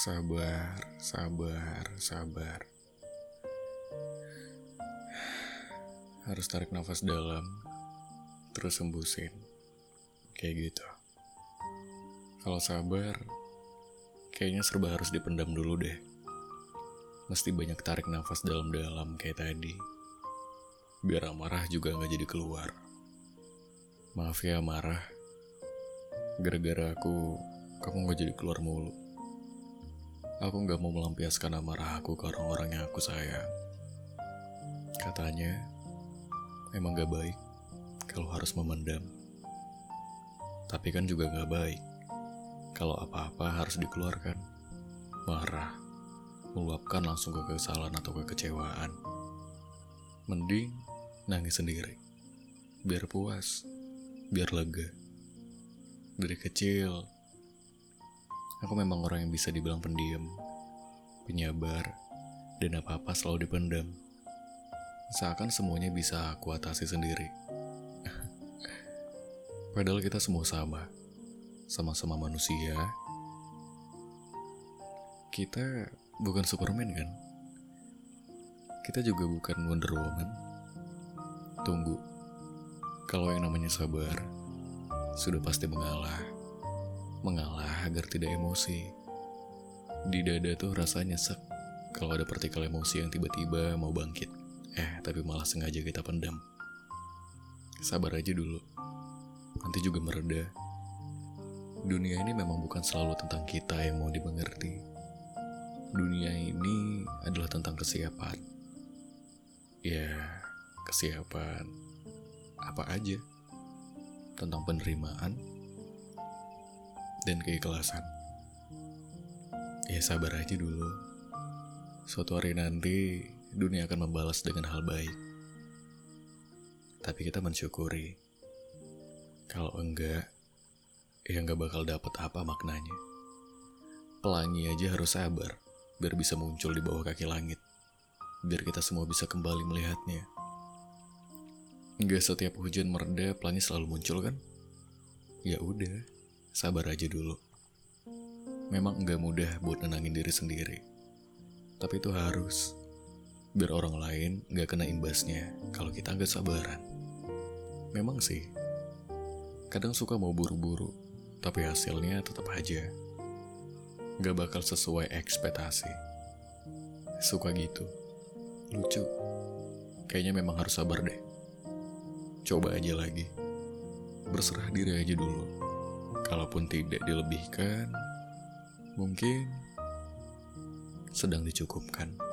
Sabar, sabar, sabar. Harus tarik nafas dalam, terus sembusin. Kayak gitu. Kalau sabar, kayaknya serba harus dipendam dulu deh. Mesti banyak tarik nafas dalam-dalam kayak tadi. Biar amarah juga nggak jadi keluar. Maaf ya marah. Gara-gara aku, kamu nggak jadi keluar mulu. Aku nggak mau melampiaskan amarah aku ke orang-orang yang aku sayang. Katanya, emang gak baik kalau harus memendam. Tapi kan juga gak baik kalau apa-apa harus dikeluarkan. Marah, meluapkan langsung ke kesalahan atau kekecewaan. Mending nangis sendiri. Biar puas, biar lega. Dari kecil, aku memang orang yang bisa dibilang pendiam, penyabar, dan apa-apa selalu dipendam. Seakan semuanya bisa aku atasi sendiri. Padahal kita semua sama, sama-sama manusia. Kita bukan Superman kan? Kita juga bukan Wonder Woman. Tunggu, kalau yang namanya sabar, sudah pasti mengalah. Mengalah agar tidak emosi. Di dada tuh rasanya sek kalau ada partikel emosi yang tiba-tiba mau bangkit. Eh, tapi malah sengaja kita pendam. Sabar aja dulu. Nanti juga mereda. Dunia ini memang bukan selalu tentang kita yang mau dimengerti. Dunia ini adalah tentang kesiapan. Ya, kesiapan. Apa aja. Tentang penerimaan dan keikhlasan. Ya sabar aja dulu. Suatu hari nanti dunia akan membalas dengan hal baik. Tapi kita mensyukuri. Kalau enggak, ya enggak bakal dapat apa maknanya. Pelangi aja harus sabar, biar bisa muncul di bawah kaki langit. Biar kita semua bisa kembali melihatnya. Enggak setiap hujan mereda, pelangi selalu muncul kan? Ya udah, sabar aja dulu. Memang enggak mudah buat nenangin diri sendiri. Tapi itu harus. Biar orang lain enggak kena imbasnya kalau kita enggak sabaran. Memang sih, kadang suka mau buru-buru, tapi hasilnya tetap aja. Gak bakal sesuai ekspektasi. Suka gitu. Lucu. Kayaknya memang harus sabar deh. Coba aja lagi. Berserah diri aja dulu. Kalaupun tidak dilebihkan, mungkin sedang dicukupkan.